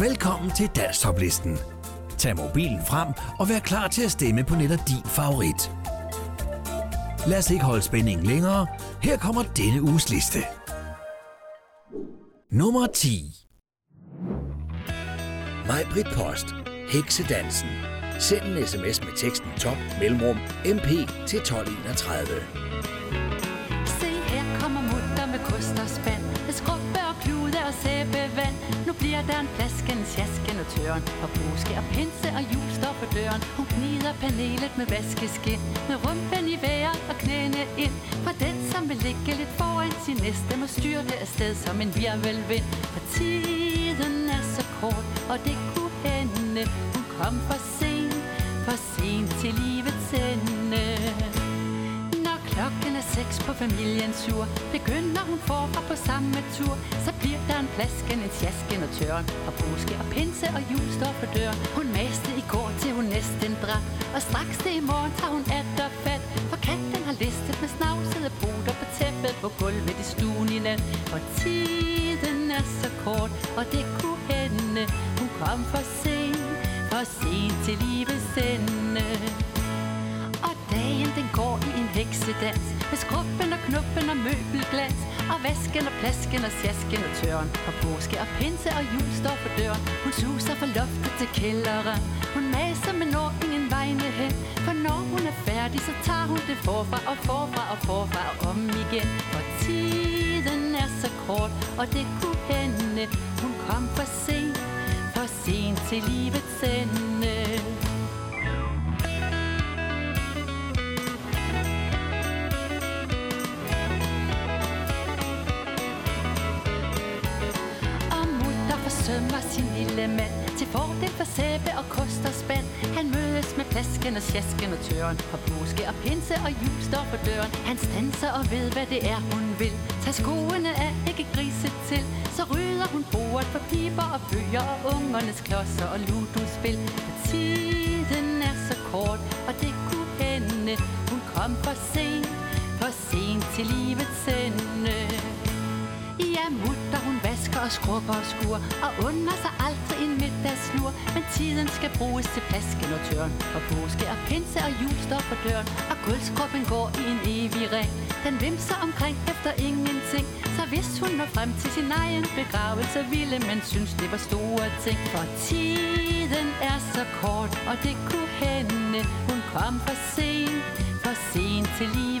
Velkommen til Danstoplisten. Tag mobilen frem og vær klar til at stemme på netop din favorit. Lad os ikke holde spændingen længere. Her kommer denne uges liste. Nummer 10 Majbrit Post. Heksedansen. Send en sms med teksten top mellemrum mp til 1231. Se her kommer mutter med kost og spand Med skrubbe og klude og sæbevand nu bliver der en flasken, sjasken og tøren. Og påske og pinse og jul står på døren. Hun gnider panelet med vaskeskin. Med rumpen i vejret og knæene ind. For den som vil ligge lidt foran sin næste Må styre det afsted som en virvelvind. For tiden er så kort, og det kunne hende. Hun kom for sent, for sent til livets ende klokken er seks på familiens sur Begynder hun forfra på samme tur Så bliver der en flasken, en tjasken og tørn Og påske og pinse og jul står for døren. Hun maste i går til hun næsten dræt Og straks det i morgen tager hun atter fat. For katten har listet med snavsede poter På tæppet på gulvet i stuen i nat. Og tiden er så kort, og det kunne hende. Hun kom for sent, for sent til livets ende dagen den går i en heksedans Med skruppen og knuppen og møbelglas Og vasken og plasken og sjasken og tøren. Og påske og pinse og jul står for døren. Hun suser fra loftet til kælderen. Hun maser, men når ingen vegne hen. For når hun er færdig, så tager hun det forfra og forfra og forfra og om igen. For tiden er så kort, og det kunne hende. Hun kom for sent, for sent til livets ende. Sin lille mand. Til fordel for sæbe og kost og spand. Han mødes med plasken og sjasken og tøren. For påske og pinse og jul står for døren. Han stanser og ved hvad det er hun vil. Tag skoene af, ikke grise til. Så rydder hun bordet for piber og bøger Og ungernes klodser og ludospil. For tiden er så kort, og det kunne hende. Hun kom for sent, for sent til livets ende. Ja, mutter, og skrubber og skur Og under sig aldrig en middagslur Men tiden skal bruges til plasken og tørn Og påske og pinse og jul står for døren Og guldskrubben går i en evig ring. Den vimser omkring efter ingenting Så hvis hun når frem til sin egen begravelse Ville man synes, det var store ting. For tiden er så kort, og det kunne hende Hun kom for sent, for sent til livet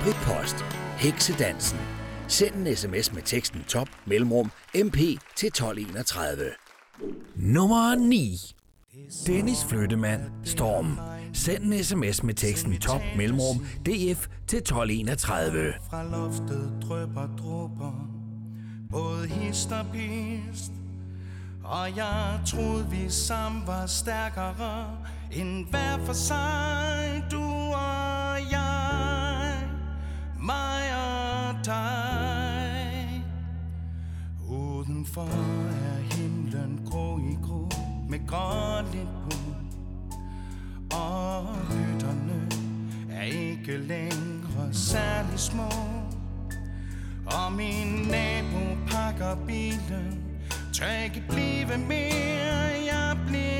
Maj Post. Heksedansen. Send en sms med teksten top mellemrum mp til 1231. Nummer 9. Dennis Flyttemand. Storm. Send en sms med teksten top mellemrum df til 1231. Fra loftet drøber dråber Både hist og pist Og jeg troede vi sammen var stærkere End hver for sig Du Hvorfor er himlen grå i grå Med gråligt på? Og hytterne er ikke længere særlig små. Og min nabo pakker bilen, tør ikke blive mere, jeg bliver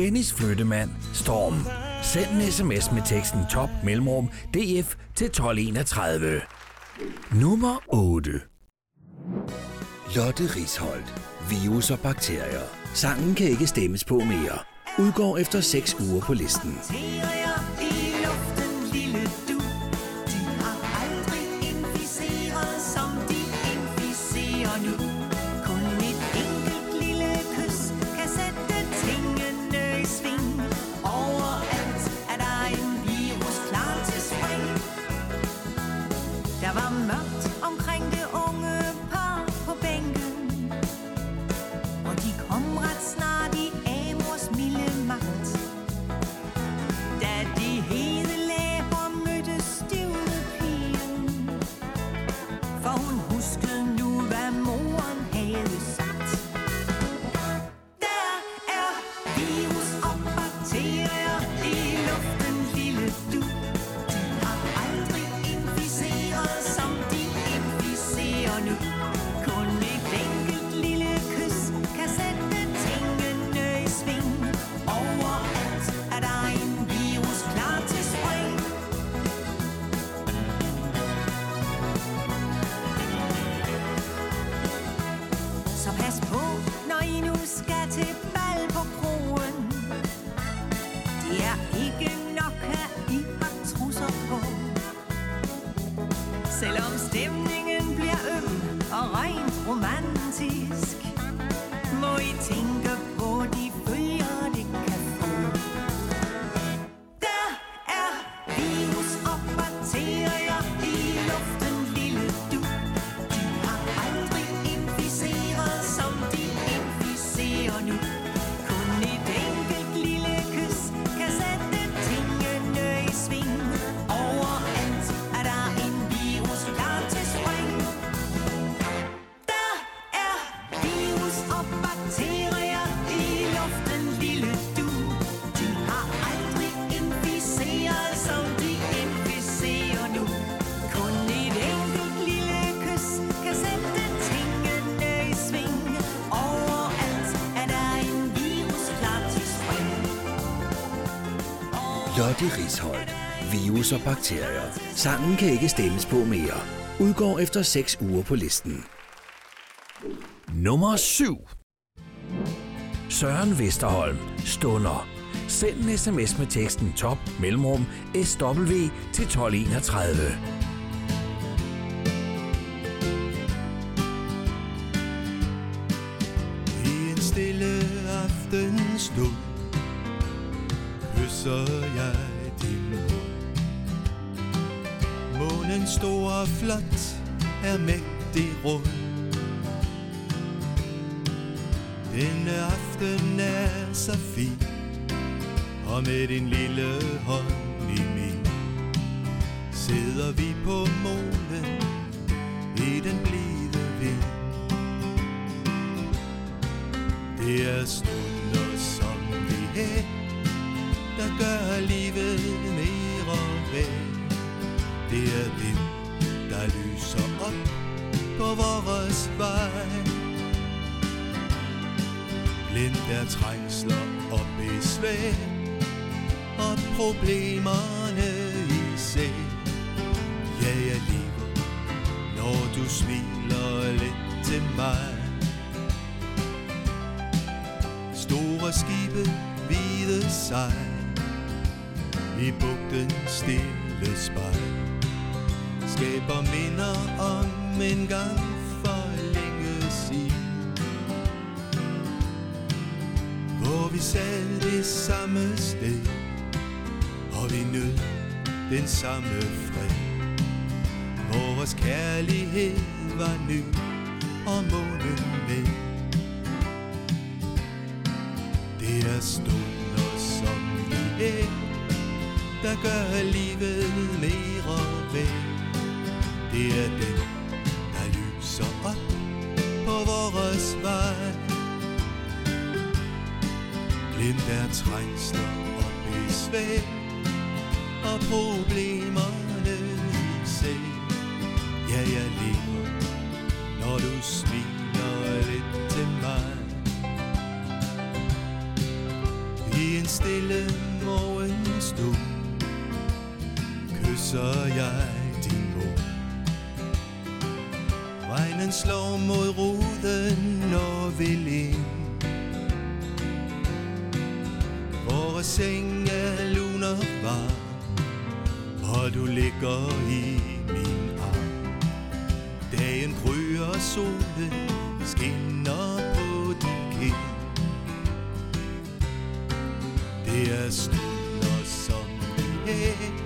Dennis Flyttemand, Storm. Send en sms med teksten top mellemrum DF til 1231. Nummer 8. Lotte Risholdt. Virus og bakterier. Sangen kan ikke stemmes på mere. Udgår efter 6 uger på listen. Bakterier. Virus og bakterier. Sangen kan ikke stemmes på mere. Udgår efter 6 uger på listen. Nummer 7. Søren Vesterholm. Stunder. Send en sms med teksten top mellemrum SW til 1231. Det der lyser op på vores vej. Blind er trængsler og besvær, og problemerne i sig. Ja, jeg lever, når du smiler lidt til mig. Store skibe, hvide sejl, i bugten stille spejl Skaber minder om en gang for længe siden. Hvor vi sad det samme sted Og vi nød den samme fred. Vores kærlighed var ny og månen med Det er stunder som vi er der gør livet mere værd. Det er den, der lyser op på vores vej. Blind er trængsler og besvær og problemer ligger i min arm Dagen gryer, solen skinner på din kind Det er stunder som det her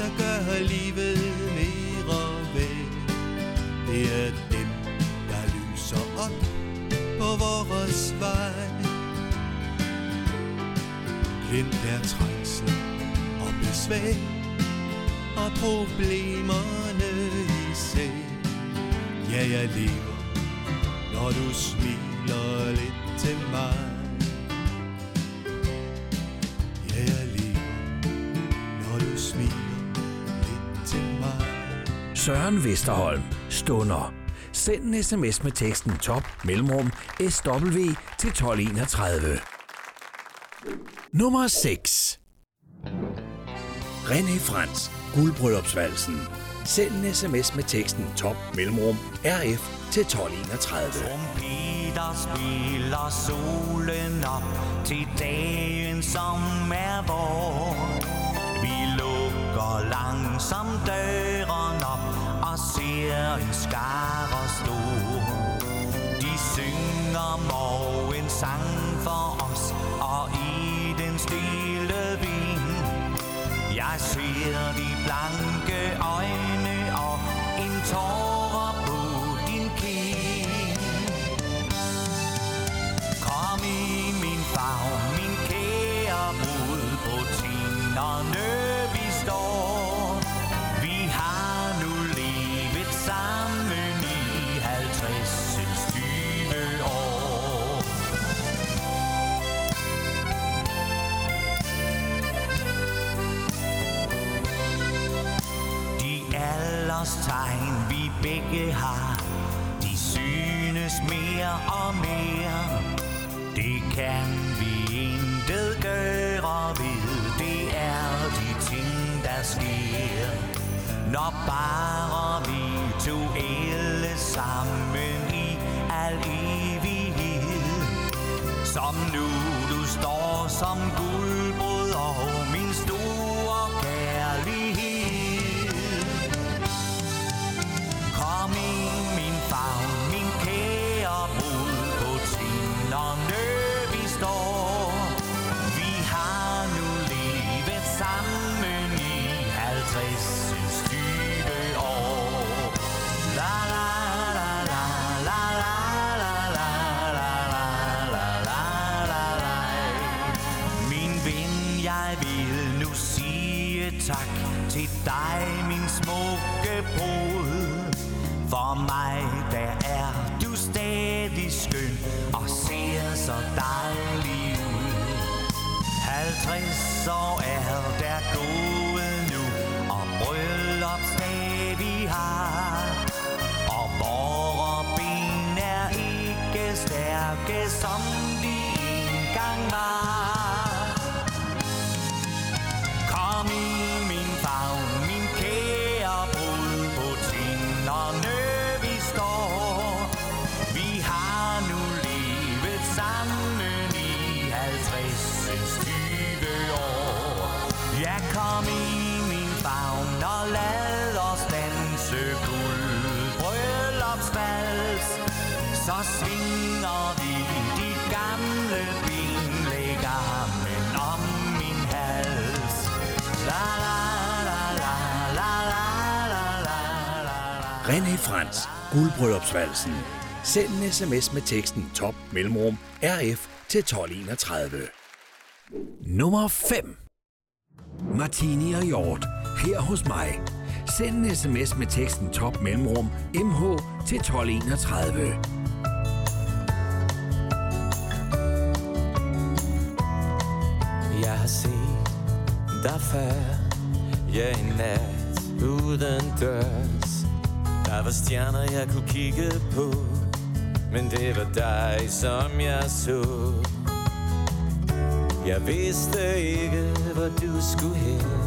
der gør livet mere værd. Det er dem, der lyser op på vores vej. Glem der trængsel og besvær og problemerne i sig. Ja, jeg lever, når du smiler lidt til mig. Søren Vesterholm. Stunder. Send en sms med teksten top mellemrum SW til 1231. Nummer 6. René Frans. Guldbryllupsvalsen. Send en sms med teksten top mellemrum RF til 1231. Trompeter spiller solen op til dagen, som er vor. Vi lukker langsomt døren op og ser en skare stor. De synger morgen sang for os, og i den stil ser de blanke øjne og en tår? Begge har, de synes mere og mere. Det kan vi intet gøre ved, det er de ting, der sker. Når bare vi to alle sammen i al evighed. Som nu du står som Gud saw lad os danse guld bryllupsvals. Så svinger vi de gamle ben, Læg armen om min hals. La la la la la la la la la René Frans, guldbryllupsvalsen. Send en sms med teksten top mellemrum RF til 1231. Nummer 5. Martini og Hjort. Her hos mig. Send en sms med teksten top mellemrum MH til 1231. Jeg har set dig før. Ja, en nat uden dørs. Der var stjerner, jeg kunne kigge på. Men det var dig, som jeg så. Jeg vidste ikke, hvor du skulle hen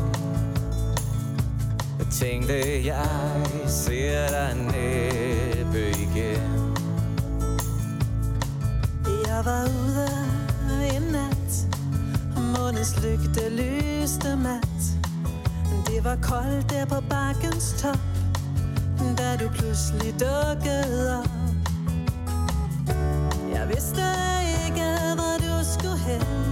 tænkte, jeg ser dig næppe igen. Jeg var ude en nat Og månens lygte lyste mat. Det var koldt der på bakkens top Da du pludselig dukkede op. Jeg vidste ikke, hvor du skulle hen.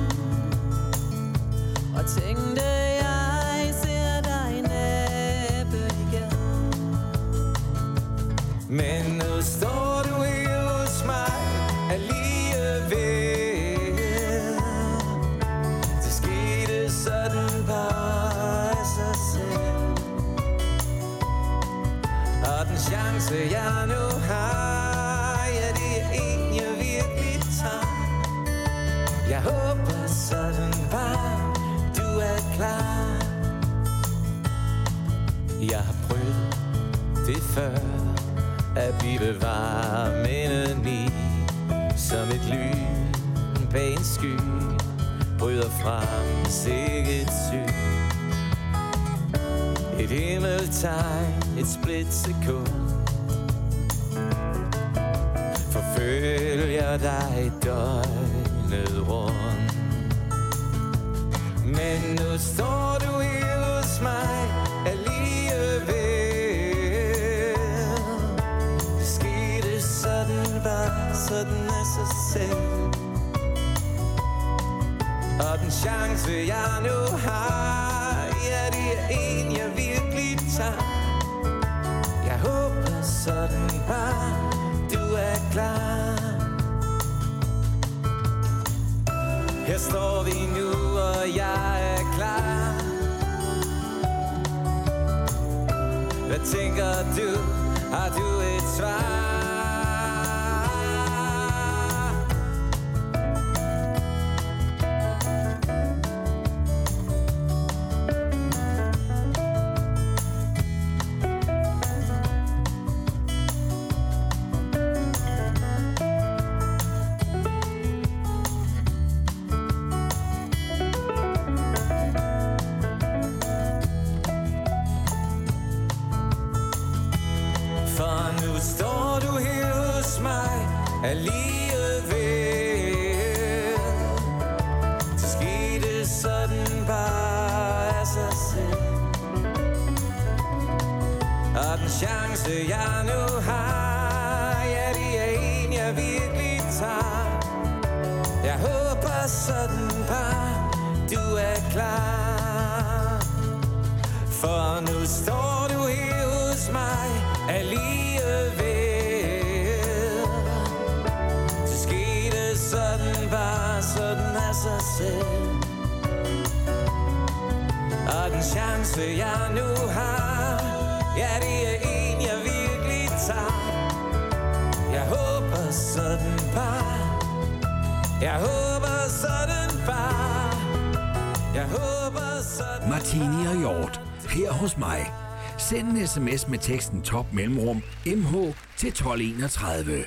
Sms med teksten top mellemrum MH til 1231.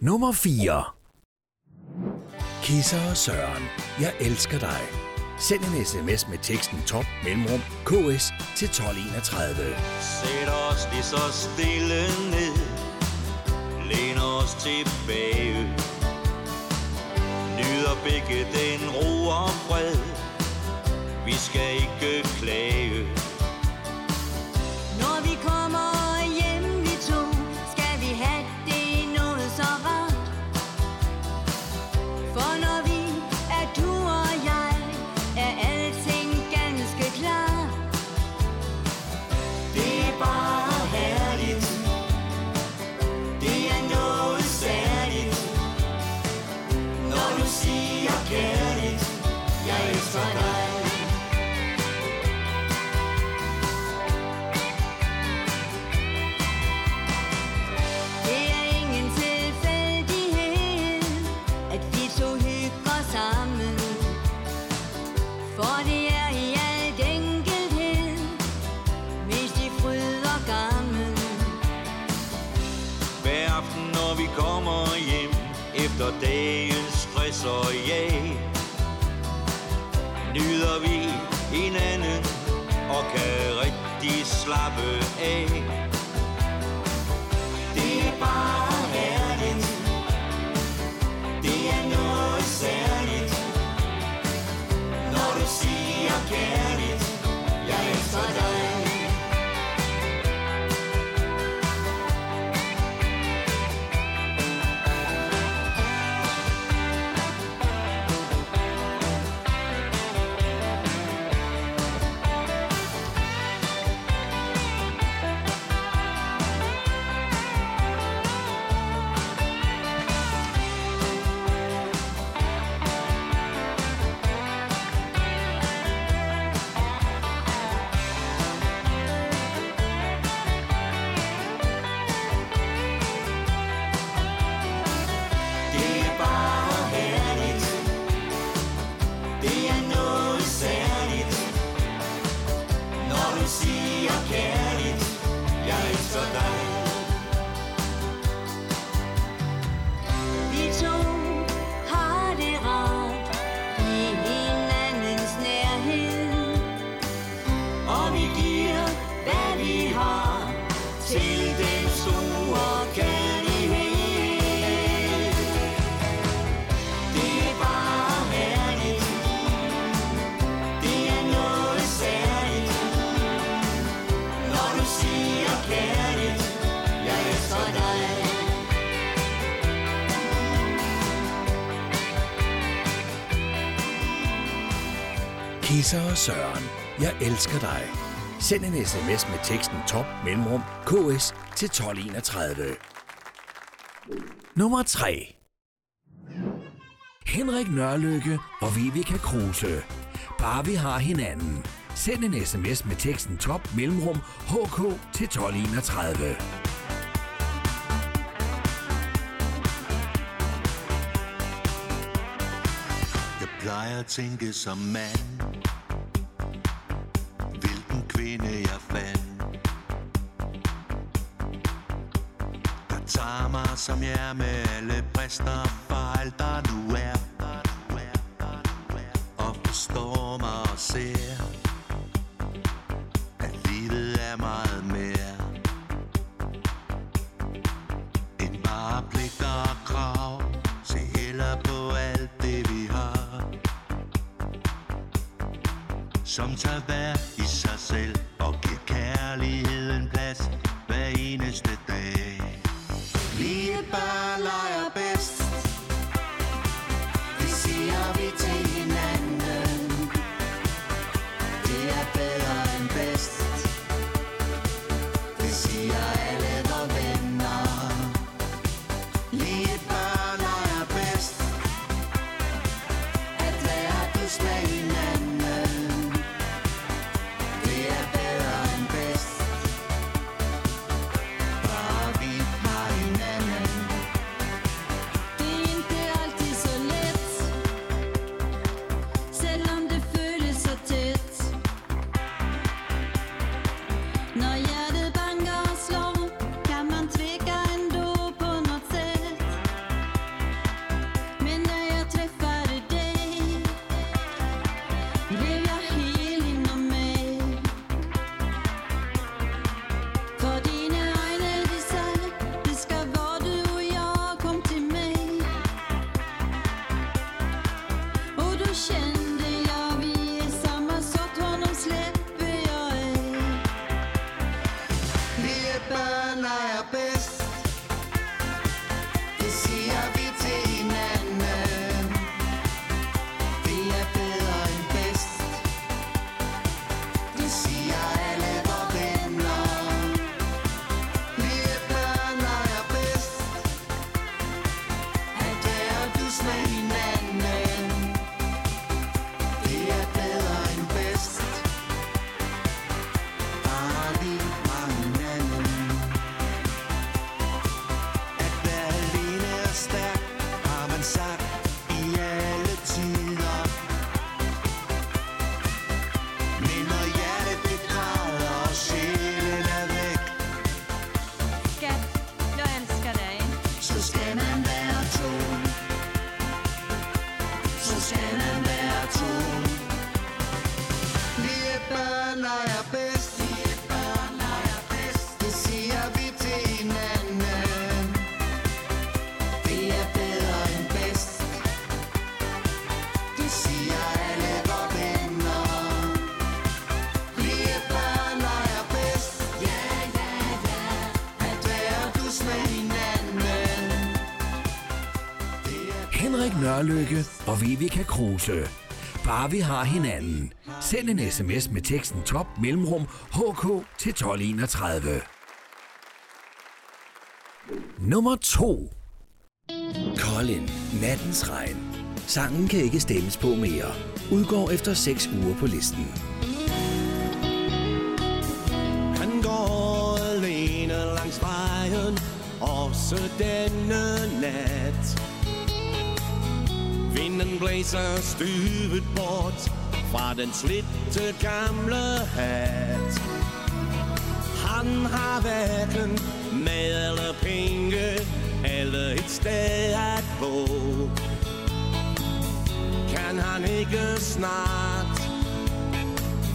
Nummer 4. Kisser og Søren. Jeg elsker dig. Send en sms med teksten top mellemrum KS til 1231. Sæt os lige så stille ned Læn os tilbage Nyder begge den ro og dagens stress og jag. Nyder vi hinanden og kan rigtig slappe af. Sisse og Søren. Jeg elsker dig. Send en sms med teksten top mellemrum ks til 1231. Nummer 3. Henrik Nørlykke og Vivica Kruse. Bare vi har hinanden. Send en sms med teksten top mellemrum hk til 1231. Jeg plejer at tænke som mand hende jeg fandt. Der tager mig som jeg er med alle brister og fejl der nu er. Og forstår mig og ser At livet er meget mere. End bare pligter og krav. Se heller på alt det vi har. Som tager Vivica Kruse. Bare vi har hinanden. Send en sms med teksten top mellemrum hk til 1231. Nummer 2 Colin, Nattens Regn. Sangen kan ikke stemmes på mere. Udgår efter 6 uger på listen. Han går alene langs vejen, også denne nat. Vinden blæser styvet bort fra den slitte gamle hat. Han har hverken mad eller penge, eller et sted at bo. Kan han ikke snart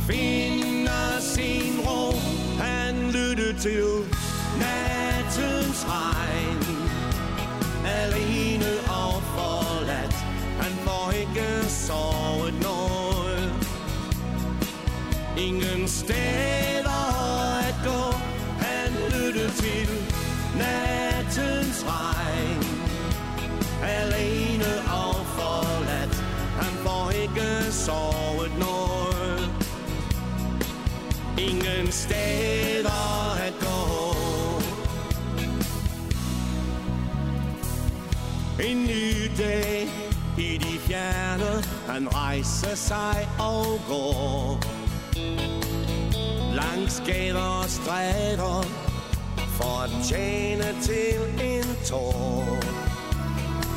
finde sin ro. Han lytter til nattens regn. Alene sovet noget. Ingen steder at gå. Han lyttede til nattens regn. Alene og forladt. Han får ikke sovet noget ingen steder at gå. En ny dag fjerne, han rejser sig og går. Langs gader og stræder, for at tjene til en tår.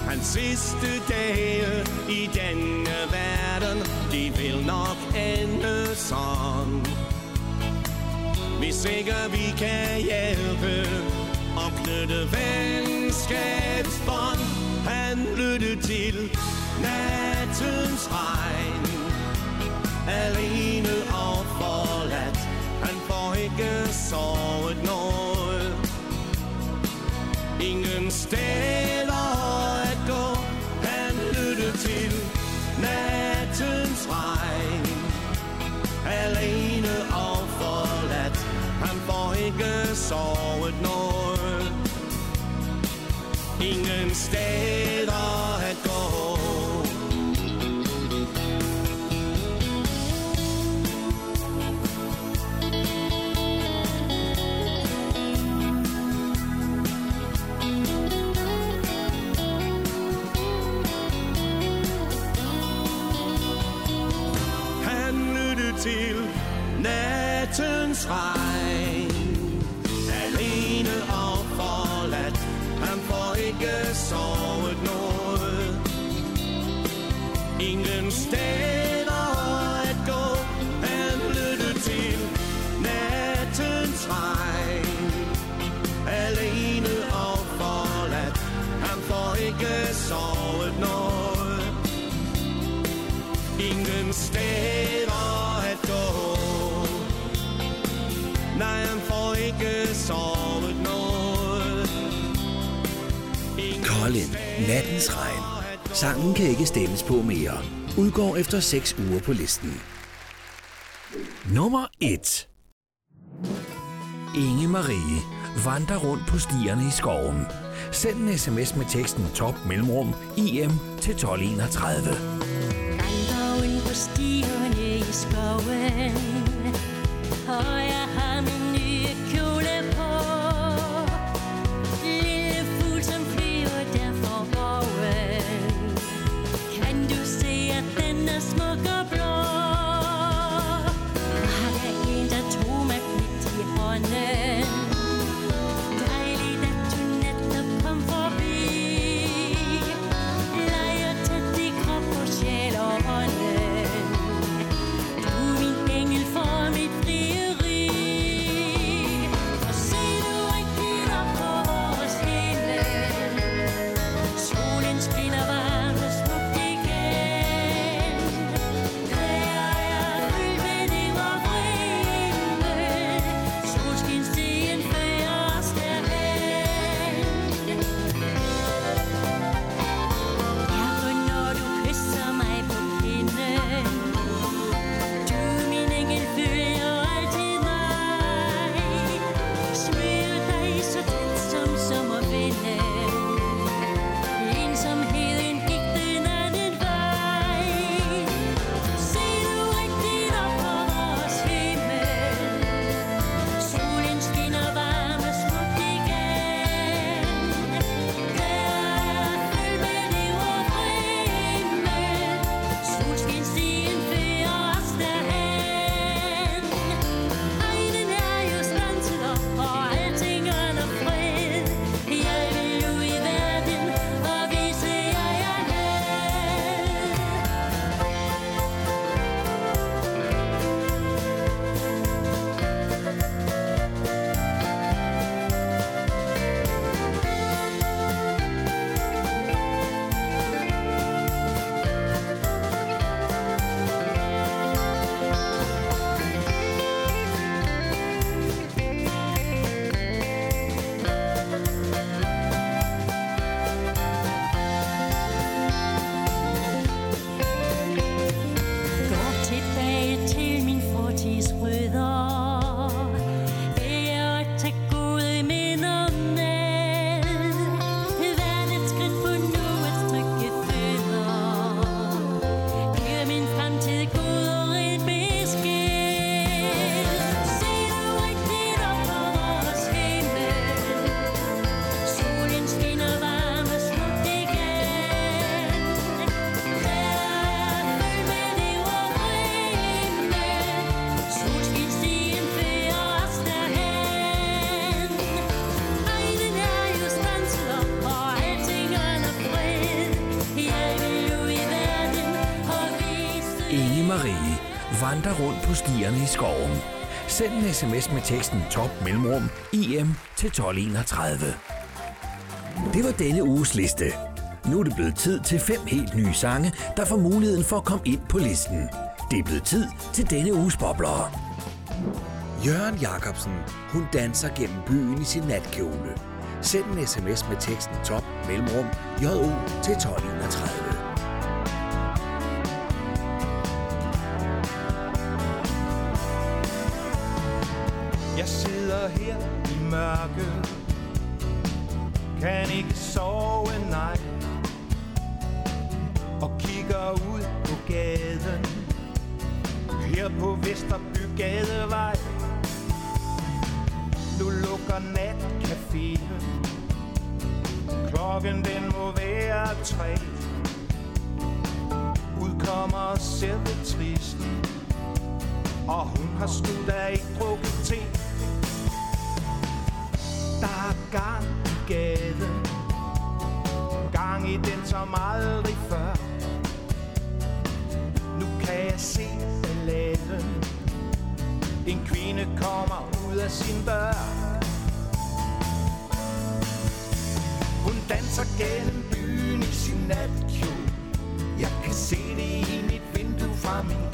Hans sidste dage i denne verden, de vil nok ende sådan. Hvis ikke vi kan hjælpe og knytte venskabsbånd, han lyttede til nattens regn. Alene og forladt, han får ikke sovet noget. Ingen steder at gå, han lytter til nattens regn. Alene og forladt, han får ikke sovet noget. Ingen steder Nattens Regn. Sangen kan ikke stemmes på mere. Udgår efter 6 uger på listen. Nummer 1 Inge Marie vandrer rundt på stierne i skoven. Send en sms med teksten top mellemrum IM til 1231. på stierne i skoven. Send en sms med teksten top mellemrum IM til 1231. Det var denne uges liste. Nu er det blevet tid til fem helt nye sange, der får muligheden for at komme ind på listen. Det er blevet tid til denne uges bobler. Jørgen Jacobsen, hun danser gennem byen i sin natkjole. Send en sms med teksten top mellemrum JO til 1231. Jeg sidder her i mørke Kan ikke sove, nej. Og kigger ud på gaden. Her på Vesterbygadevej. Nu lukker natcaféen. Klokken den må være tre. Udkommer servitrisen Og hun har sgu da ikke drukket te. Af sin dør Hun danser gennem byen i sin natkjole Jeg kan se det i mit vindue fra min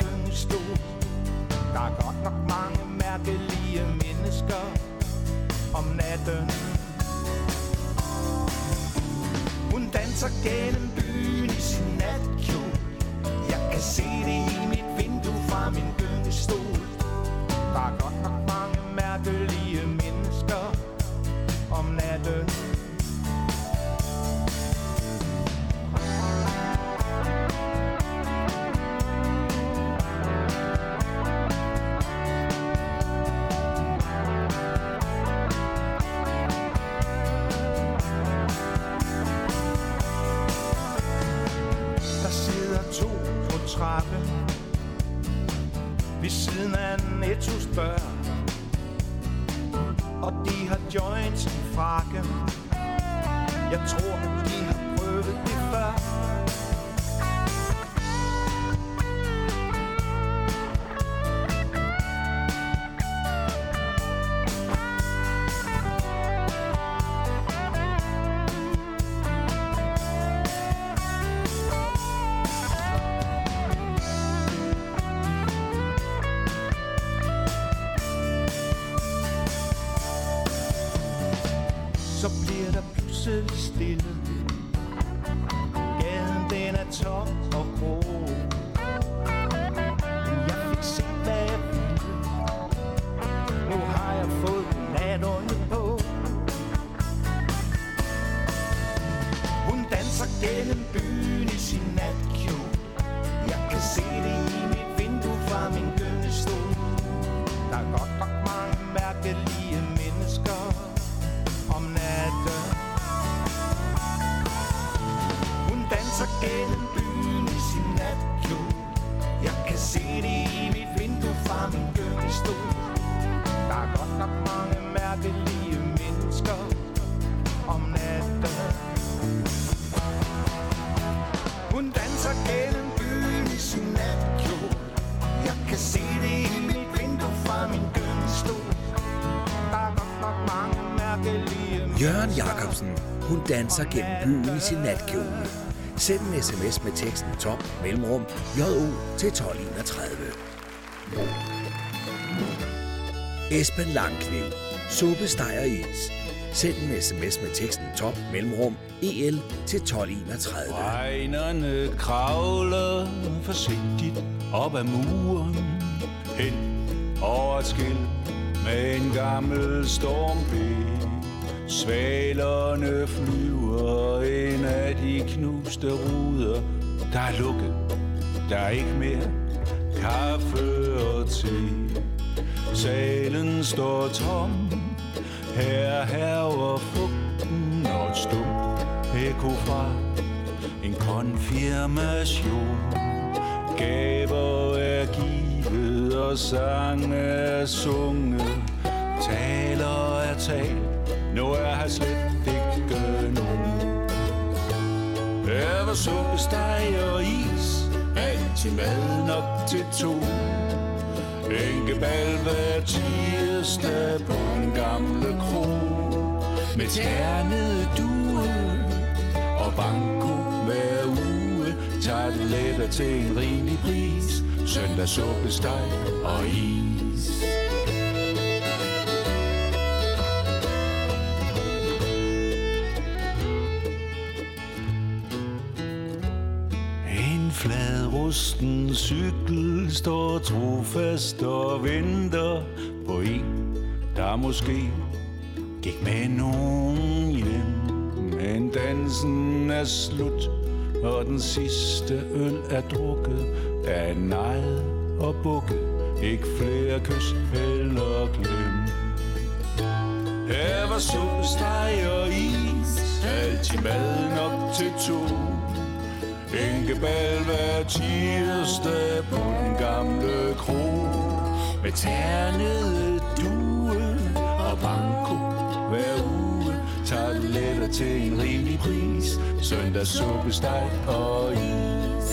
Ved siden af en spørg. Og de har joints i frakken Jeg tror, de har prøvet det før i sin natkjole. Send en sms med teksten top mellemrum JO til 1231. Esben Langkniv, suppe, steg og is. Send en sms med teksten top mellemrum EL til 1231. Regnerne kravler forsigtigt op ad muren Hen over et skilt med en gammel stormpe Svalerne flyver ind af de knuste ruder. Der er lukket, der er ikke mere kaffe og te. Salen står tom, her herver fugten og et stumt ekko fra en konfirmation. Gaver er givet og sange er sunget, taler er talt, nu er her slet Der var suppe, steg og is, Alt til mad nok til to. Enkebal hver tirsdag på en gamle kro. Med ternede due og banko hver uge. Tager det letter til en rimelig pris. Søndag suppe, steg og is. Rusten cykel står trofast og venter på en, der måske gik med nogen hjem. Men dansen er slut, og den sidste øl er drukket. af er og bukke. ikke flere kys eller glem. Her var suppe, og is, altid mad nok til to. Bænkebal hver tirsdag på den gamle kro. Med ternede due og banko hver uge Tager letter til en rimelig pris. Søndag suppe, steg og is.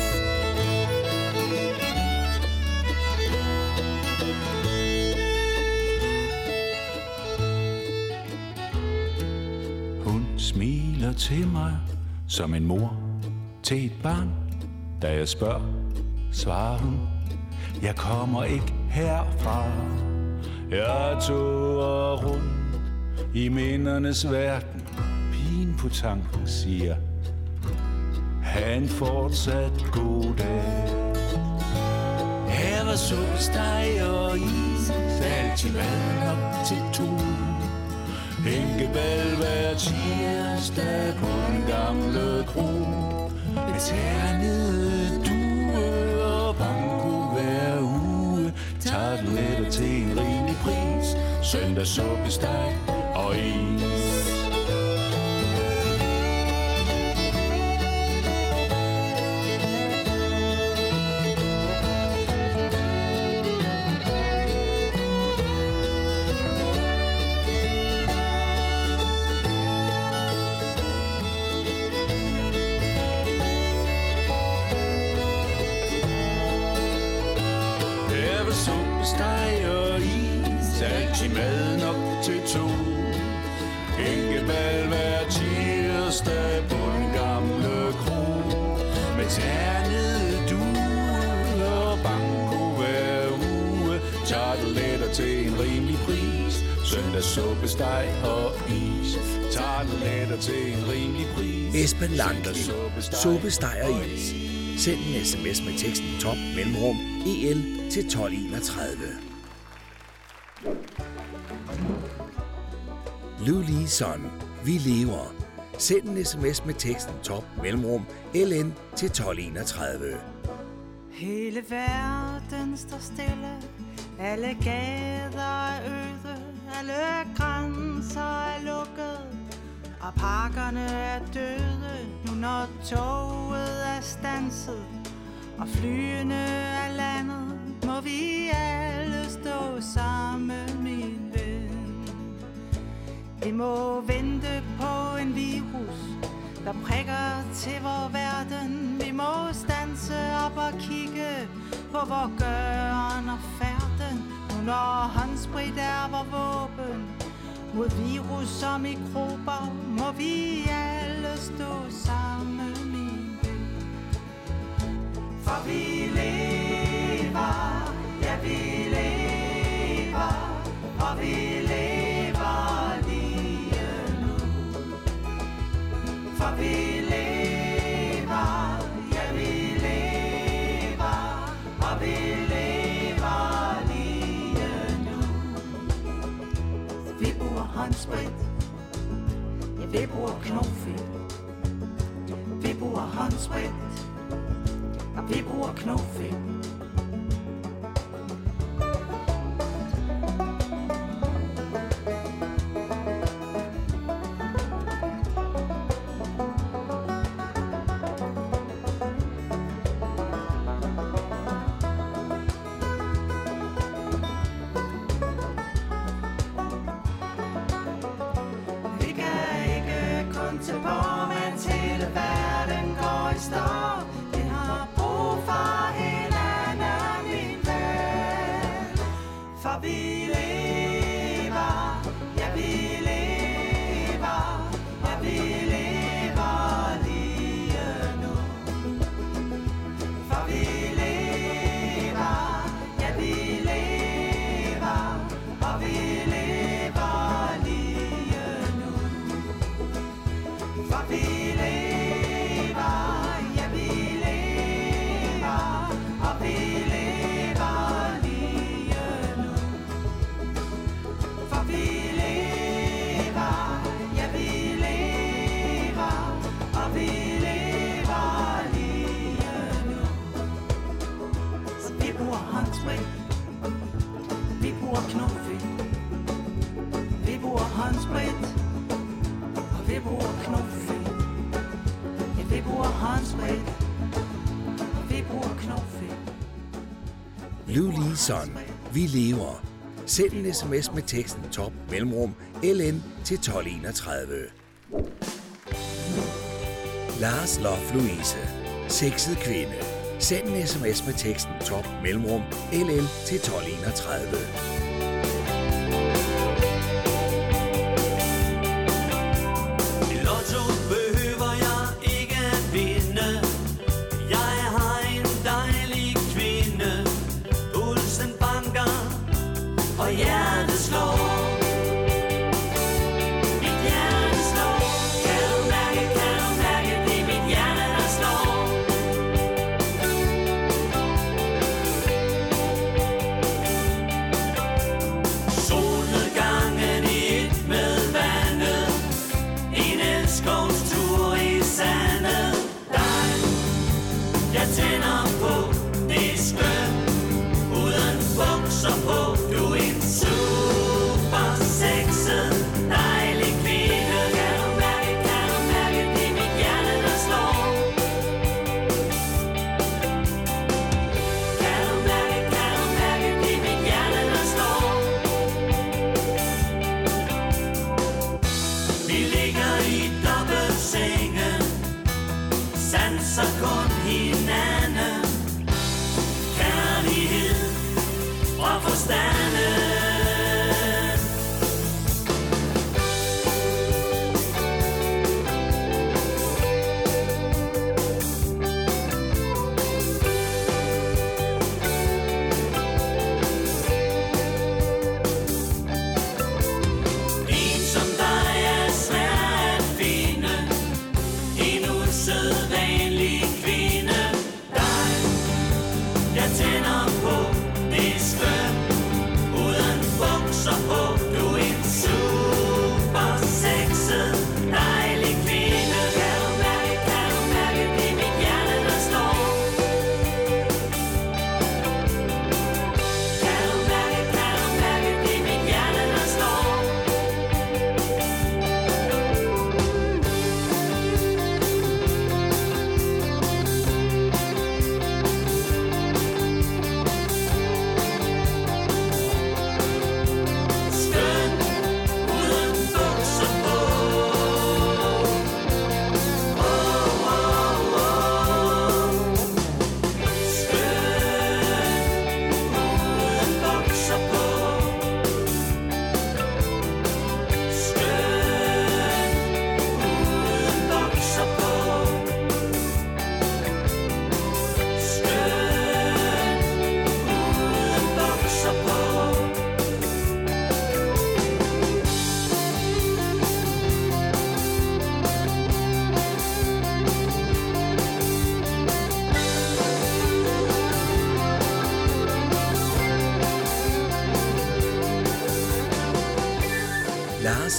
Hun smiler til mig som en mor til et barn. Da jeg spørger, svarer hun, jeg kommer ikke herfra. Jeg tog rundt i mindernes verden. Pigen på tanken siger, han fortsat god dag. Her var solsteg og is, altid mad op til to. Hænkebal hver tirsdag på den gamle kro med ternede due og banko hver uge. Tager det til en rimelig pris. Søndag suppe, og is Altid mad nok til to Enkebal hver tirsdag på den gamle kro Med ternede due og banko hver uge Tager det letter til en rimelig pris Søndag suppe, steg og is Tager det letter til en rimelig pris Esben Langklip. Suppe, steg og is. Send en sms med teksten top mellemrum EL til 1231. Lyd lige Son. Vi lever. Send en sms med teksten top mellemrum LN til 1231. Hele verden står stille Alle gader er øde Alle grænser er lukket Og parkerne er døde Nu når toget er stanset Og flyene er landet Må vi alle stå sammen, i vi må vente på en virus der prikker til vor verden. Vi må stanse op og kigge på vor gøren og færden. Nu når håndsprit er vor våben mod virus og mikrober, må vi alle stå sammen, min ven. For vi lever, ja vi lever, og vi lever For vi lever, ja vi lever, og vi lever lige nu. Vi bruger håndsprit, ja vi bruger knofedt. Vi bruger håndsprit, og vi bruger knofedt. Ja, vi håndsprit. Vi bruger knofedt. Blue Vi lever. Send en sms med teksten top mellemrum LN til 1231. Lars Lof Louise. Sexet kvinde. Send en sms med teksten top mellemrum LL til 1231.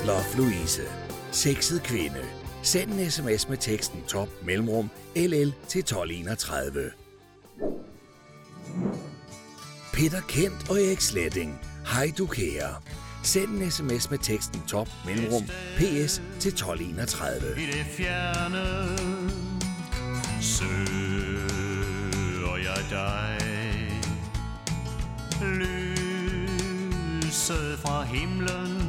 Lars Love Louise. Sexet kvinde. Send en sms med teksten top mellemrum LL til 1231. Peter Kent og Erik Sletting. Hej du kære. Send en sms med teksten top mellemrum PS til 1231. I det fjerne søger jeg dig Lyset fra himlen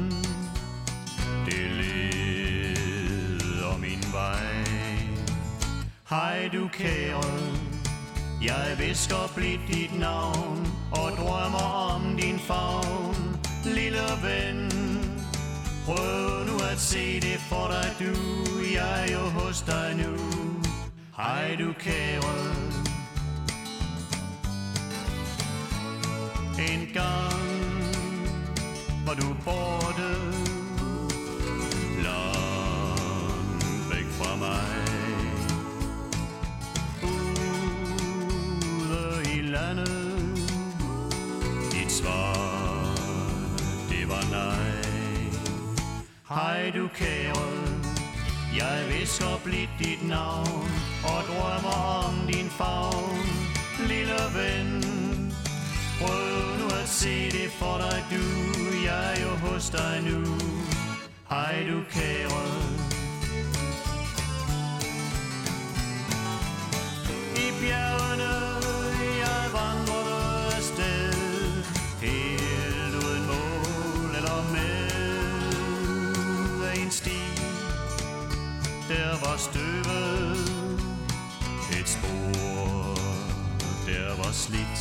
Hej du kære Jeg visker blidt dit navn Og drømmer om din favn Lille ven. Prøv nu at se det for dig du. Jeg er jo hos dig nu. Hej du kære En gang var du borte. Hej du kære. Jeg visker blidt dit navn Og drømmer om din favn. Lille ven for dig du. Jeg er jo hos dig nu. Hej du kære. Der var støvet. Et spor Der var slidt.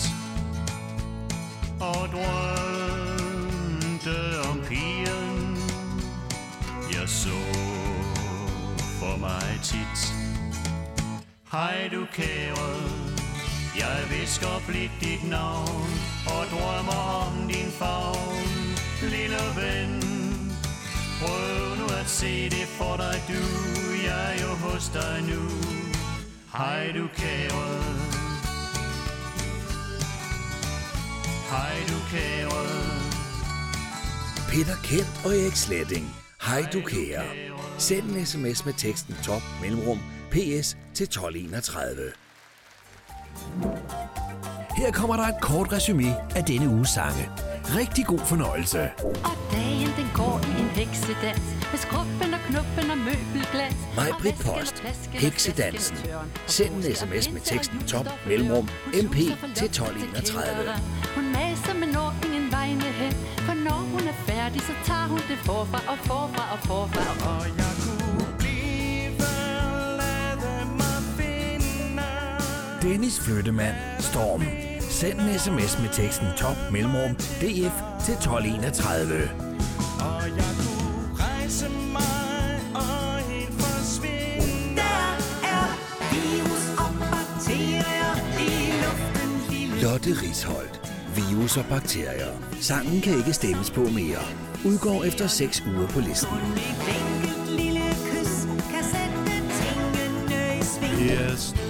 Og drømte om pigen. Jeg så for mig tit. Hej du kære, jeg visker blidt dit navn og drømmer om din favn, lille ven. Prøv se det for dig du, jeg er jo hos dig nu. Hej du kære, hej du kære. Peter Kent og Erik Sletting. Hej du kære. Send en sms med teksten top mellemrum ps til 1231. Her kommer der et kort resume af denne uges sange. Rigtig god fornøjelse. Og dagen den går i en heksedans Med skrubben og knuppen og møbelglas Mig, Britt Post. Heksedansen. Send en sms med teksten top mellemrum mp til 1231. Hun maser, men når ingen vegne hen For når hun er færdig, så tager hun det forfra og forfra og forfra Og jeg Dennis Flyttemand, Storm. Send en sms med teksten top mellemrum df til 1231. Og jeg kunne rejse mig og helt forsvinde Der er virus og bakterier i luften lille Lotte Risholdt. Virus og bakterier. Sangen kan ikke stemmes på mere. Udgår efter 6 uger på listen. Et enkelt lille kys kan sætte tingene i sving Det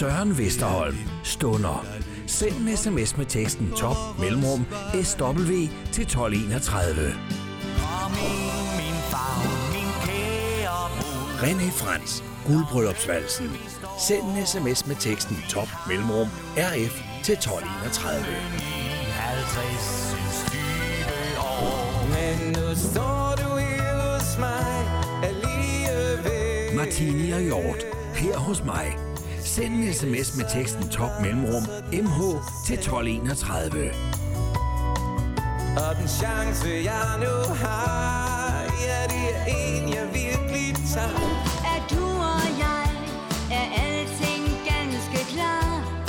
Søren Vesterholm. Stunder. Send en sms med teksten top mellemrum SW til 1231. Kom ind, min favn, min kære brud. René Frans. Guldbryllupsvalsen. Send en sms med teksten top mellemrum RF til 1231. 50 dybe år. Men nu står du her hos mig alligevel. Martini og Hjort. Her hos mig. Send en sms med teksten top mellemrum MH til 1231. Og den chance jeg nu har, ja det er en jeg virkelig tager. Er du og jeg, er alting ganske klar?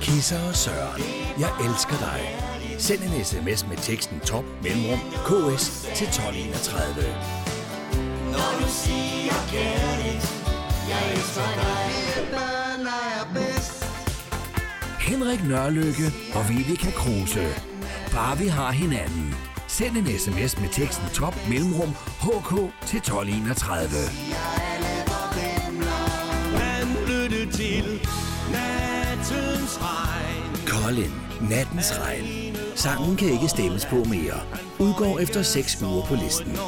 Kisser og Søren. Jeg elsker dig. Send en sms med teksten top mellemrum KS til 1231. Når du siger kærligt jeg elsker dig Børn er bedst Henrik Nørlykke og Vivica Kruse. Bare vi har hinanden. Send en sms med teksten top mellemrum HK til 1231. Man flyttede til nattens regn Colin. Nattens regn. Sangen kan ikke stemmes på mere. Udgår efter 6 uger på listen.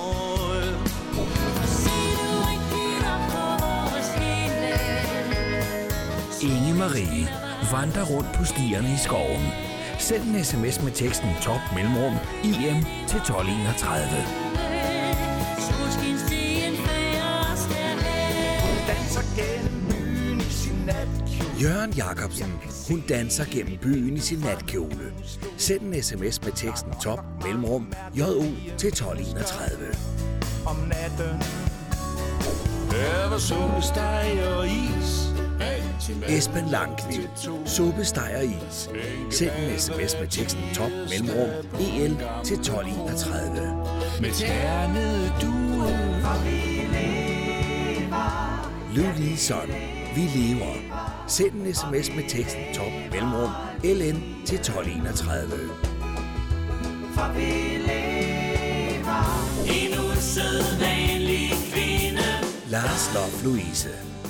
Inge Marie vandrer rundt på stierne i skoven. Send en sms med teksten top mellemrum IM til 1231. Solskinstien fører os derhen. Danser gennem byen i sin natkjole Jørgen Jacobsen. Hun danser gennem byen i sin natkjole. Send en sms med teksten top mellemrum JO til 1231. Om natten Der var suppesteg og is. Esben Langkniv. Suppe, steg og is. Send en sms med teksten top mellemrum EL til 1231. Med ternede duer. Ludvig Son. Vi lever. Send en sms med teksten top mellemrum LN til 1231. For vi lever En usædvanlig kvinde Lars Love Louise.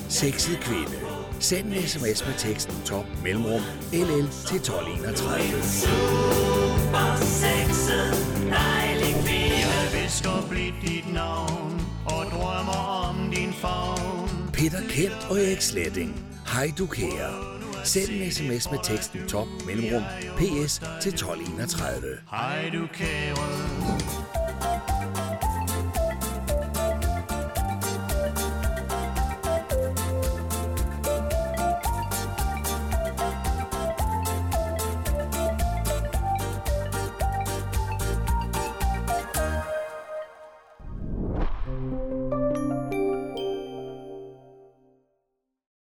Sexet kvinde. Send en sms med teksten top mellemrum LL til 1231. Super sexet dejlig kvinde Jeg visker blidt dit navn og drømmer om din favn. Peter Kent og Erik Sletting. Hej du kære. Send en sms med teksten top mellemrum ps til 1231. Hej du kære